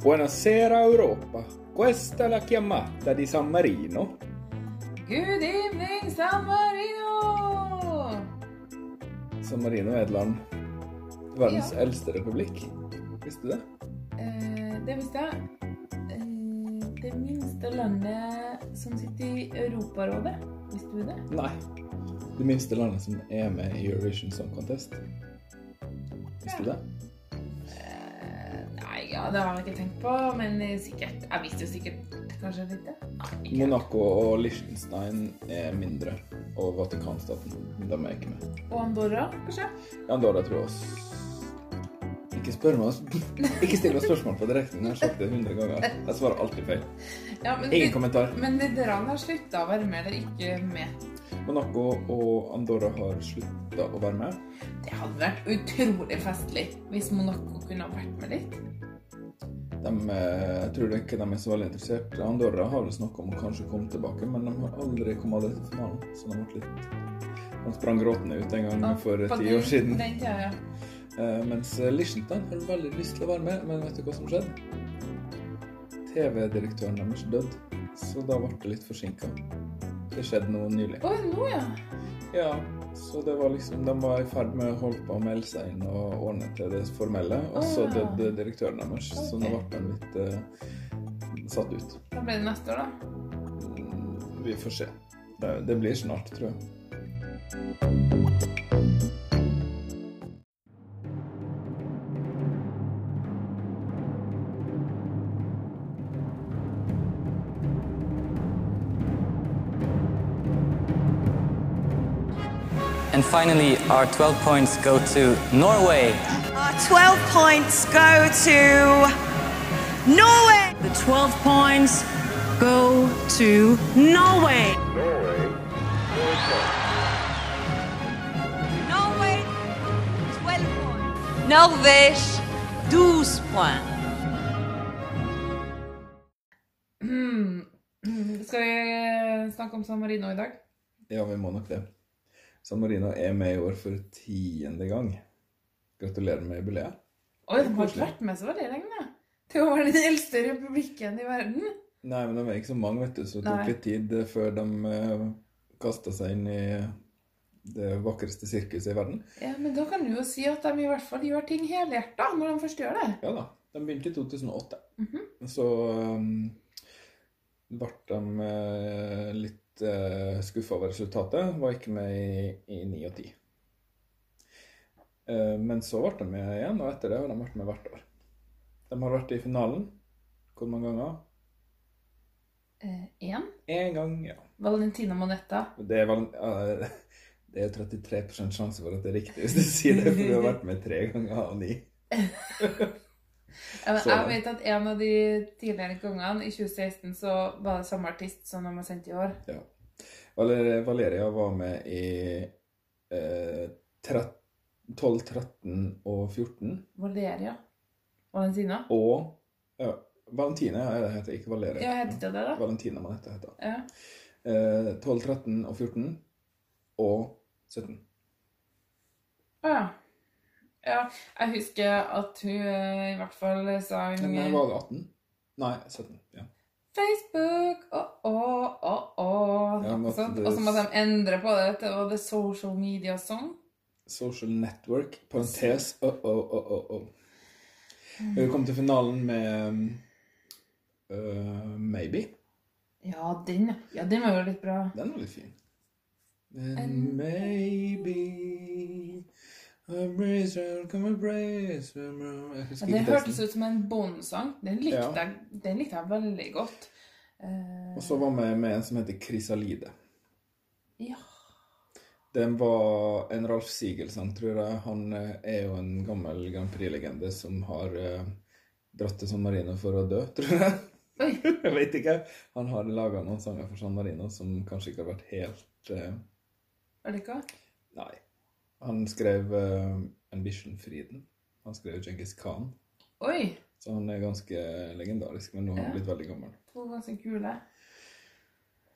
Buonasera Europa. Questa è la chiamata di San Marino. Good evening, San Marino! San Marino er et land. Verdens Ja. eldste republikk. Visste du det? Eh, det visste jeg. Eh, det minste landet som sitter i Europarådet. Visste du det? Nei. Det minste landet som er med i Eurovision Song Contest. Visste du det? Nei, ja, det har jeg ikke tenkt på, men sikkert. Jeg visste jo sikkert kanskje litt det. Monaco og Liechtenstein er mindre, og Vatikanstaten. De er ikke med. Og Andorra, kanskje? Andorra tror jeg også Ikke spør meg Ikke still meg spørsmål på direkten. Jeg har sagt det 100 ganger. Jeg svarer alltid feil. Ja, men, Ingen kommentar. men Nederland har slutta å være med, eller ikke med. Monaco og Andorra har slutta å være med. Det hadde vært utrolig festlig hvis Monaco kunne ha vært med litt. De, eh, jeg tror ikke de er så veldig interessert. Andorra har vel snakka om å kanskje komme tilbake, men de har aldri kommet aldri til finalen. Så de ble litt De sprang gråtende ut en gang for ti år siden. Den tida, ja. Eh, mens Liechtenstein har veldig lyst til å være med, men vet du hva som skjedde? TV-direktøren deres døde, så da ble det litt forsinka. Det skjedde noe nylig. Å, nå, ja. Ja, så det var liksom De var i ferd med å holde på å melde seg inn og ordne til det formelle, og så Ah. døde direktøren deres, så nå ble de litt uh, satt ut. Hva blir det neste år, da. Mm, Vi får se. Det, det blir snart, tror jeg. And finally, our 12 points go to Norway. Our 12 points go to Norway. The 12 points go to Norway. Norway, 12 points. Norvège, 12 points. Hmm. Skal vi snakke om San Marino i dag? Ja, vi må nok det. San Marino er med i år for tiende gang. Gratulerer med jubileet. Oi, de har ikke vært med så veldig lenge. Til å være den eldste republikken i verden. Nei, men de er ikke så mange, vet du, så det tok litt tid eh, før de uh, kasta seg inn i det vakreste sirkuset i verden. Ja, Men da kan du jo si at de i hvert fall gjør ting helhjerta når de først gjør det. Ja da, de begynte i 2008. Mhm. Så um, ble de eh, litt uh, skuffa over resultatet. Var ikke med i, ni 9 og 10. Eh, men så ble de med igjen, og etter det har de vært med hvert år. De har vært i finalen. Hvor mange ganger? Én. Én gang, ja. Valentina Monetta. Det er, uh, eh, det er 33 sjanse for at det er riktig hvis du sier det, for du har vært med tre ganger av ni. Ja, men Så jeg vet at en av de tidligere gangene, i 2016, så var det samme artist som de har sendt i år. Ja. Valer- Valeria var med i eh, trett- 12, 13 og 14. Valeria. Valentina. Og ja, Valentina ja, det heter ikke Valeria. Ja, heter ikke det da? Valentina man heter. heter. Ja. Eh, 12, 13 og 14. Og 17. Å ja. Ja, jeg husker at hun eh, i hvert fall sang Nei, var det 18? Nei, 17. Ja. Facebook, å-å, å-å Og så- måtte de endre på det til The Social Media Song. Social Network, parentes å-å, å-å. Vi Hun kom til finalen med uh, Maybe. Ja, den, ja, den var jo litt bra. Den var litt fin. And maybe a breeze will come a breeze will husker hørtes ut som en Bond-sang. Den, likte Ja. jeg- den likte jeg veldig godt. Uh... Og så var vi med en som heter Chrysalide. ja. Den var en Ralf Siegel-sang, tror jeg. Han eh, er jo en gammel Grand Prix-legende som har eh, dratt til San Marino for å dø, tror jeg. Jeg vet ikke. Han har laga noen sanger for San Marino som kanskje ikke har vært helt eh, Er det ikke? Nei. Han skrev uh, Ambition-Friden. Han skrev Genghis Khan. Oi! Så han er ganske legendarisk, men nå har han Ja. blitt veldig gammel. To ganske kule.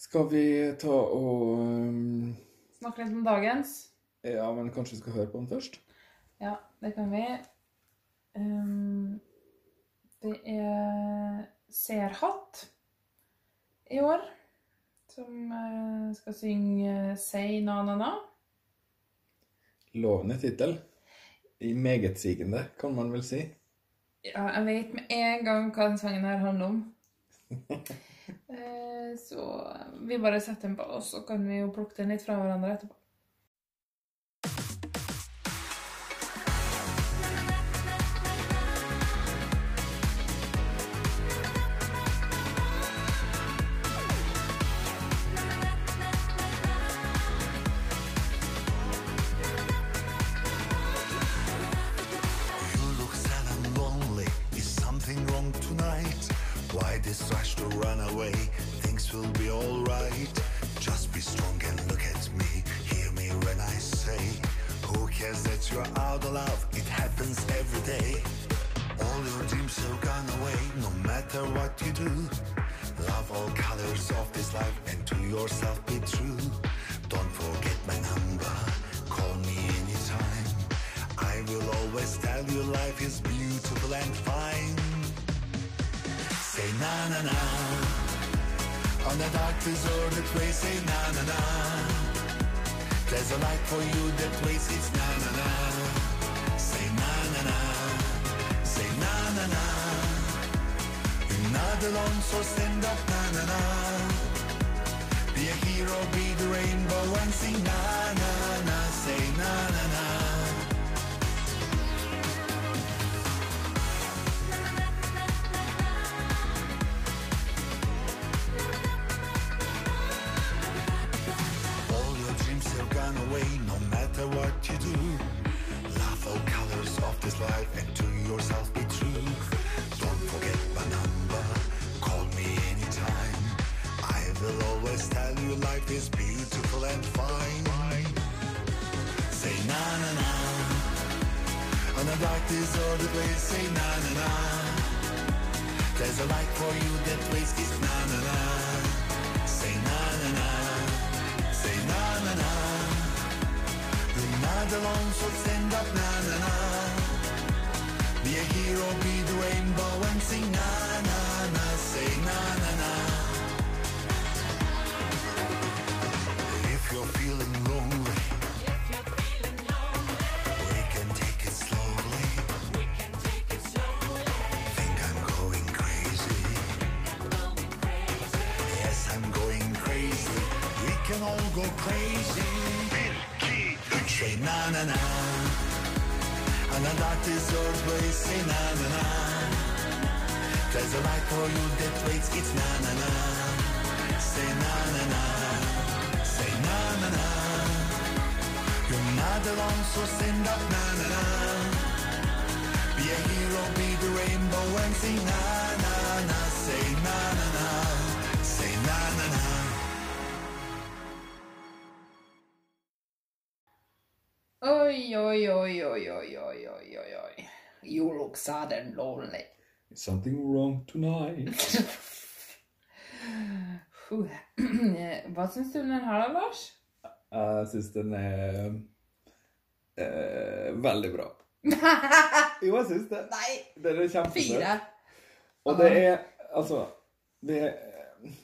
Skal vi ta og um, Snakke litt om dagens. Ja, men kanskje vi skal høre på den først? Ja, det kan vi. Um, Det er Serhatt i år som eh, skal synge eh, Say Na Na Na. Lovende tittel. Megetsigende, kan man vel si. Ja, jeg vet med en gang hva den sangen her handler om. Eh, Så vi bare setter den på, og så kan vi jo plukke den litt fra hverandre etterpå. Na na na. On the dark deserted way, say na na na. There's a light for you that waits, it's na na na. Say na na na. Say na na na. You're not alone, so stand up na na na. Be a hero, be the rainbow and sing na na na. Say na na na. On a dark deserted way, say na na na. There's a light for you that waits, it's na na na. Say na na na. Say na na na. You're not alone, so stand up na na na. A dark desert say na na na. There's a light for you that waits, it's na na na. Say na na na. Say na na na. You're not alone, so stand up na na na. Be a hero, be the rainbow and sing na na na. Say na na na. Say na na na. Oi, oi, oi, oi, oi, oi, oi, oi, oi. You look sad and lonely. Is something wrong tonight? Hva syns du om den her da, Lars? Jeg syns den er eh, veldig bra. Jo, jeg syns det. Nei, Den er kjempesøt. fire. Og det er Altså det,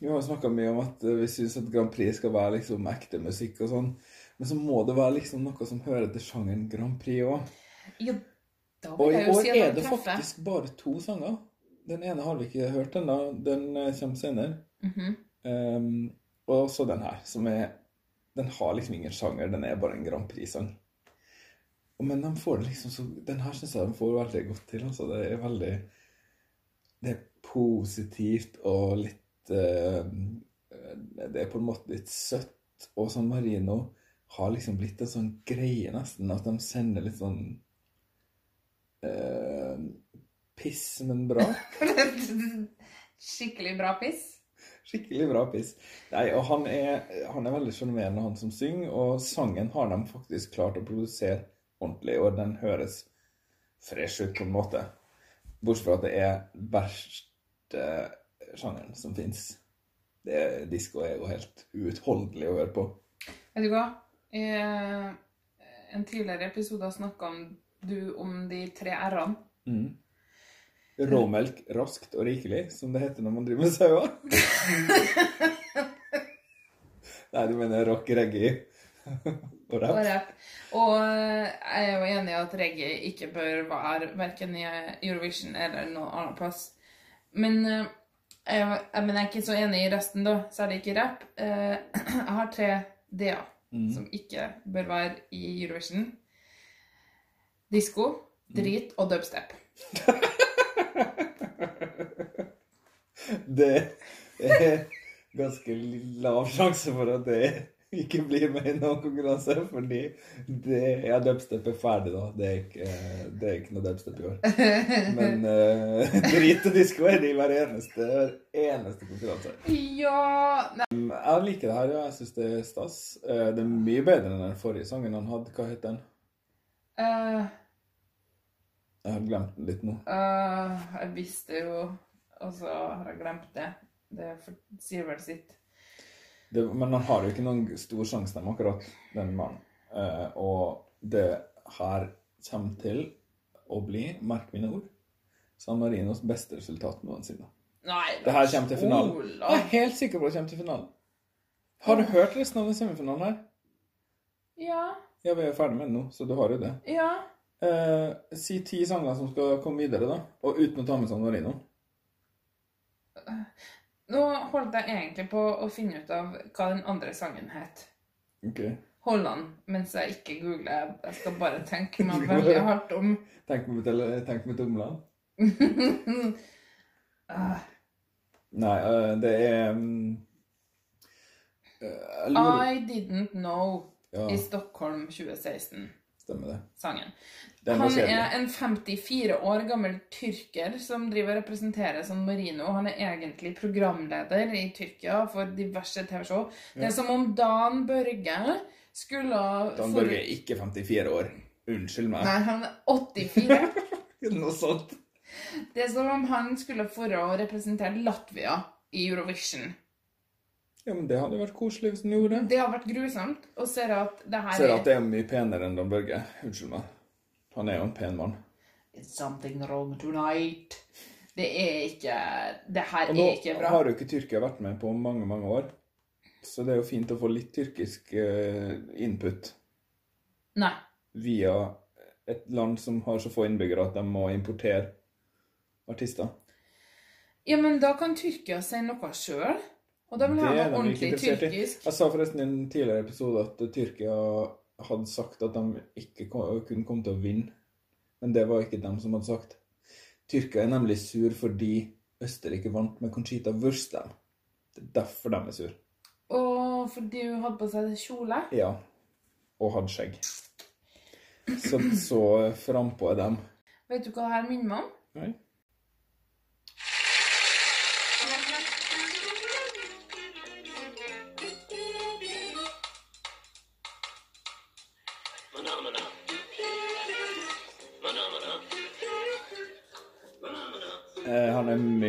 Vi har snakka mye om at eh, vi syns at Grand Prix skal være liksom ekte musikk og sånn. Men så må det være liksom noe som hører til sjangeren Grand Prix òg. Jo, da Og i år si er det treffer. faktisk bare to sanger. Den ene har vi ikke hørt ennå. Den eh, kommer senere. Mhm. Um, og så den her, som er Den har liksom ingen sjanger, den er bare en Grand Prix-sang. Men de får liksom så Den her syns jeg de får veldig godt til. Altså. Det er veldig Det er positivt og litt uh, Det er på en måte litt søtt. Og San Marino har liksom blitt en sånn greie, nesten, at de sender litt sånn eh, Piss, men bra. Skikkelig bra piss. Skikkelig bra piss. Nei, og han er, han er veldig sjarmerende, han som synger, og sangen har de faktisk klart å produsere ordentlig, og den høres fresh ut på en måte. Bortsett fra at det er verste sjangeren som fins. Disko er jo helt uutholdelig å høre på. Vet du hva? Eh, en tidligere episode har snakka du om de tre r-ene. Mm. Råmelk raskt og rikelig, som det heter når man driver med sauer. Nei, du mener rock, reggae og Og rap? rap. Og eh, jeg er jo enig i at reggae ikke bør være verken i Eurovision eller noen annen plass. Men eh, jeg, men jeg er ikke så enig i resten, da. Særlig ikke rap. Eh, Jeg har tre D-er som ikke bør være i Eurovision. Disko, drit og dubstep. Det er ganske lav sjanse for at det ikke blir med i noen konkurranse, fordi det ja, dubstep er ferdig, da. Det er ikke, det er ikke noe dubstep i år. Men uh, drit og disko er det i hver eneste, eneste konkurranse. Ja Nei, Jeg liker det her, ja. Jeg syns det er stas. Eh, Det er mye bedre enn den forrige sangen han hadde. Hva het den? Eh, Jeg har glemt den litt nå. Uh, Jeg visste jo Og så har jeg glemt det. Det sier vel sitt. Det, men han har jo ikke noen stor sjanse, dem, akkurat, den mannen. Uh, og det her kommer til å bli, merk mine ord, San Marinos beste resultat noensinne. Nei, Det her kommer til finalen. Jeg er helt sikker på at det kommer til finalen. Har du hørt resten av den semifinalen her? Ja. Ja, vi er ferdig med den nå, så du har jo det. Ja. Eh, si ti sanger som skal komme videre, da. Og uten å ta med San Marino. Nå holdt jeg egentlig på å finne ut av hva den andre sangen het. Hold an, mens jeg ikke googler. Jeg skal bare tenke meg veldig hardt om. Tenk med, tenk med tomlene. uh. Nei, uh, det er um, uh, I Didn't Know Ja, i Stockholm 2016-sangen. stemmer det. Den Han er en 54 år gammel tyrker som driver og representerer San Marino. Han er egentlig programleder i Tyrkia for diverse TV-show. Det er som om Dan Børge skulle Dan for- Børge er ikke 54 år. Unnskyld meg. Nei, han er 84. Noe sånt. Det er som om han skulle for å representere Latvia i Eurovision. Ja, men det hadde vært koselig hvis han gjorde det. Det har vært grusomt å se at det her Ser at det er mye penere enn Dan Børge. Unnskyld meg. Han er jo en pen mann. It's something wrong tonight. Det er ikke Det her er ikke bra. Nå har jo ikke Tyrkia vært med på mange, mange år. Så det er jo fint å få litt tyrkisk eh, input Nei. via et land som har så få innbyggere at de må importere artister. Ja, men da kan Tyrkia si noe sjøl. Og da vil ha noe ordentlig tyrkisk. Jeg sa forresten i en tidligere episode at Tyrkia hadde sagt at de ikke kom, kunne komme til å vinne. Men det var ikke dem som hadde sagt. Tyrkia er nemlig sur fordi Østerrike vant med Conchita Wurst. Det er derfor de er sur. Og fordi hun hadde på seg kjole. Ja. Og hadde skjegg. Så, så frampå er dem. Vet du hva det her minner meg om? Nei.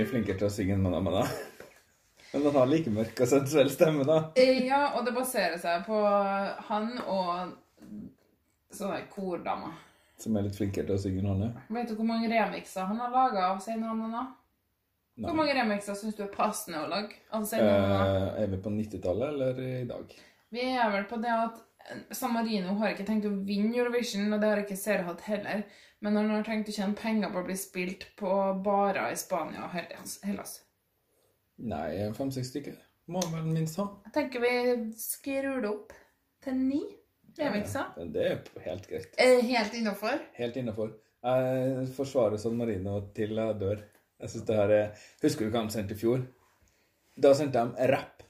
Mye flinkere til å synge enn Mana Mana. Men han har like mørk og sensuell stemme, da. Ja, og det baserer seg på han og sånne kordamer. Som er litt flinkere til å synge enn han er. Vet du hvor mange remixer han har laga av Sein Hanana? Hvor mange remixer syns du er passende å lage Hanana? Eh, er vi på 90-tallet eller i dag? Vi er vel på det at San Marino har ikke tenkt å vinne Eurovision, og det har ikke Serhat heller. Men han har tenkt å tjene penger på å bli spilt på barer i Spania og Hellas. Nei, fem-seks stykker. Må han vel minst ha. Jeg tenker vi skrur det opp til ni remixer. Ja, Det er helt greit. Eh, helt innafor. Helt innafor. Jeg forsvarer San Marino til jeg dør. Jeg synes det her er Husker du hva de sendte i fjor? Da sendte de rapp.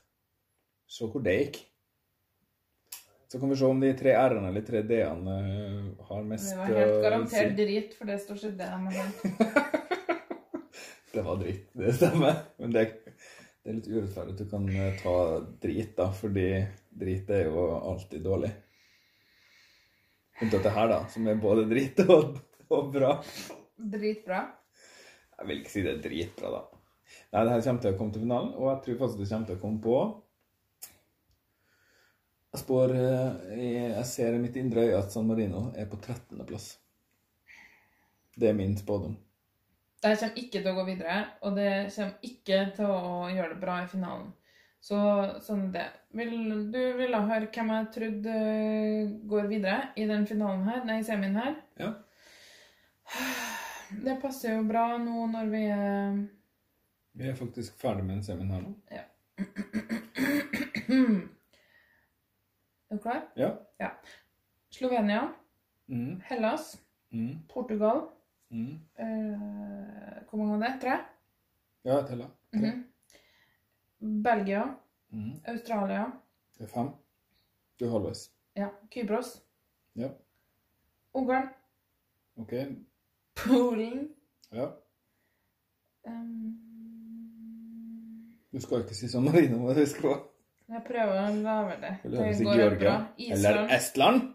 Se hvor det gikk. Så kan vi se om de tre R-ene eller tre D-ene eh, har mest Det var helt garantert si. drit, for det står ikke det de har. Det var dritt, det stemmer. Men det, det er litt urettferdig at du kan eh, ta drit, da, fordi drit er jo alltid dårlig. Unntatt det her, da, som er både drit og, og bra. Dritbra. Jeg vil ikke si det er dritbra, da. Nei, det her kommer til å komme til finalen, og jeg tror faktisk det kommer til å komme på Jeg spår eh, Jeg ser i mitt indre øye at San Marino er på 13. plass. Det er min spådom. Det kommer ikke til å gå videre, og det kommer ikke til å gjøre det bra i finalen. Så sånn det. Vil, du ville høre hvem jeg trodde eh, går videre i den finalen her, nei, semien her? Ja. Det passer jo bra nå når vi er Vi er faktisk ferdig med en semien her nå. Er du klar? Ja. Slovenia, Mm, Hellas, mm, Portugal mm. eh, Hvor mange var det? Tre? Ja, jeg teller. Tre. -hmm. Belgia, Mm. Australia, Det er fem. Du er halvveis. ja, Kypros, Ja. Ungarn, OK. Polen Ja. um, Du skal ikke si sånn Marina må huske skal Jeg prøver å lage det. Vil du høre Det går Georgia? bra. Eller Estland?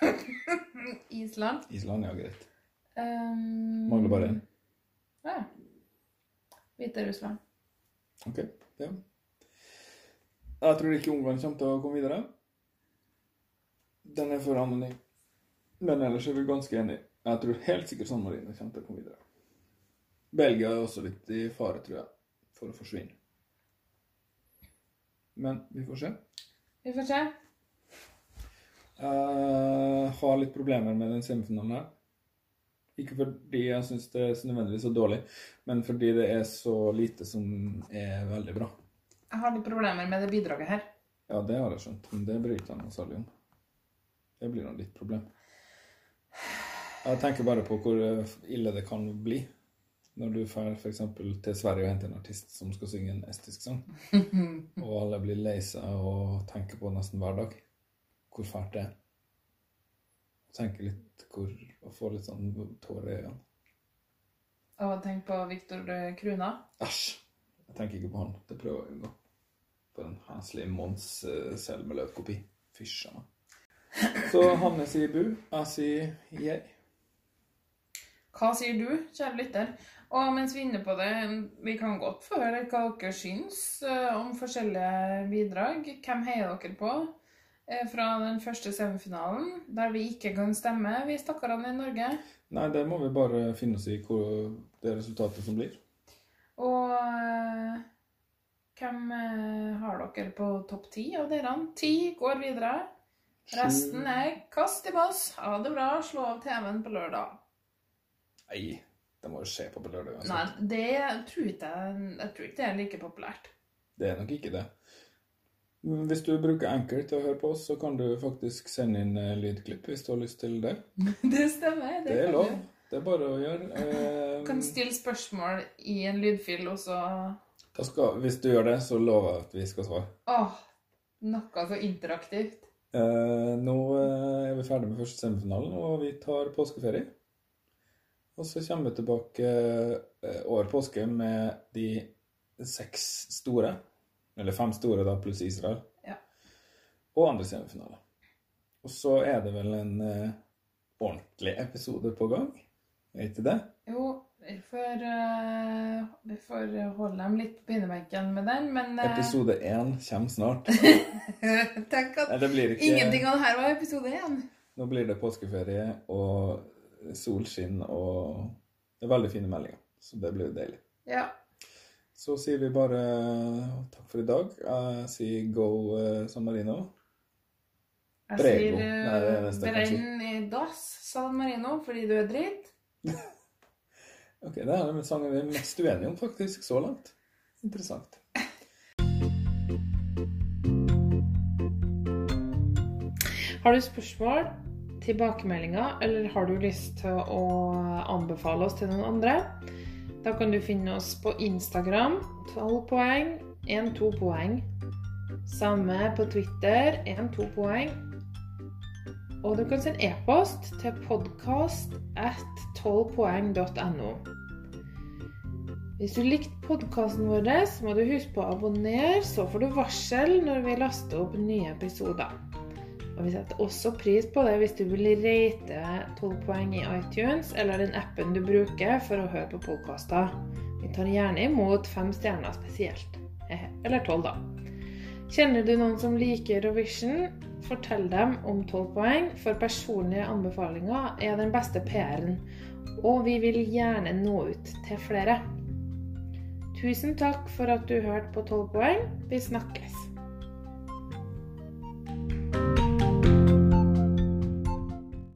Island. Island, ja, greit. Um, Mangler bare én. Ja. Hviterussland. OK. Ja. Jeg tror ikke Ungarn kommer til å komme videre. Den er for anonym. Men ellers er vi ganske enige. Jeg tror helt sikkert San Marino kommer til å komme videre. Belgia er også litt i fare, tror jeg, for å forsvinne. Men vi får se. Vi får se. Jeg har litt problemer med den semifinalen her. Ikke fordi jeg syns det er så nødvendigvis så dårlig, men fordi det er så lite som er veldig bra. Jeg har litt problemer med det bidraget her. Ja, det har jeg skjønt, men det bryr ikke jeg noe særlig om. Det blir nå ditt problem. Jeg tenker bare på hvor ille det kan bli når du drar f.eks. til Sverige og henter en artist som skal synge en estisk sang, og alle blir lei seg og tenker på nesten hver dag hvor fælt det er. Tenker litt hvor Og får litt sånn tårer i øynene. Og tenk på Viktor Kruna. Æsj! Jeg tenker ikke på han. Det prøver jeg å unngå. På en heslig Mons uh, selvmeløtkopi. Fysj a. Så Hanne sier bu, jeg sier jeg. Hva sier du, kjære lytter? Og mens vi er inne på det, vi kan godt få høre hva dere syns eh, om forskjellige bidrag. Hvem heier dere på eh, fra den første semifinalen, der vi ikke kan stemme, vi stakkarene i Norge? Nei, det må vi bare finne oss i hvor det resultatet som blir. Og eh, hvem har dere på topp ti av dere? Ti går videre. Resten er kast i boss. Ha det bra. Slå av TV-en på lørdag. Nei, det må jo skje på lørdag Nei, det tror ikke jeg Jeg tror ikke det er like populært. Det er nok ikke det. Hvis du bruker Anchor til å høre på oss, så kan du faktisk sende inn eh, lydklipp hvis du har lyst til det. Det stemmer. Det er kan lov. du. Det er bare å gjøre. Eh, kan stille spørsmål i en lydfil, og så skal, hvis du gjør det, så lover jeg at vi skal svare. Åh, noe så interaktivt. Eh, nå eh, er vi ferdig med første semifinalen, og vi tar påskeferie. Og så kommer vi tilbake eh, over påske med de seks store, eller fem store da, pluss Israel, Ja. og andre semifinale. Og så er det vel en uh, ordentlig episode på gang, er ikke det? Jo, vi får, uh, vi får holde dem litt på pinebenken med den, men uh... Episode én kommer snart. Tenk at ingenting av det her var episode én. Nå blir det påskeferie og solskinn og det er veldig fine meldinger. Så det blir deilig. Ja. Så sier vi bare takk for i dag. Jeg sier go eh, San Marino. Jeg sier kanskje. brenn i dass, San Marino, fordi du er dritt. Ok, Det er den sangen vi er mest uenige om, faktisk, så langt. Interessant. Har du spørsmål, tilbakemeldinger, eller har du lyst til å anbefale oss til noen andre? Da kan du finne oss på Instagram, 12 poeng, 1-2 poeng. Samme på Twitter, 1-2 poeng. Og du kan sende e-post til podkast at 12poeng.no. Hvis du likte podkasten vår, så må du huske på å abonnere, så får du varsel når vi laster opp nye episoder. Og vi setter også pris på det hvis du vil rate 12 poeng i iTunes eller den appen du bruker for å høre på podkaster. Vi tar gjerne imot fem stjerner spesielt. Eller tolv, da. Kjenner du noen som liker Eurovision? Fortell dem om 12 poeng, for personlige anbefalinger er den beste PR-en. Og vi vil gjerne nå ut til flere. Tusen takk for at du hørte på 12 poeng. Vi snakkes.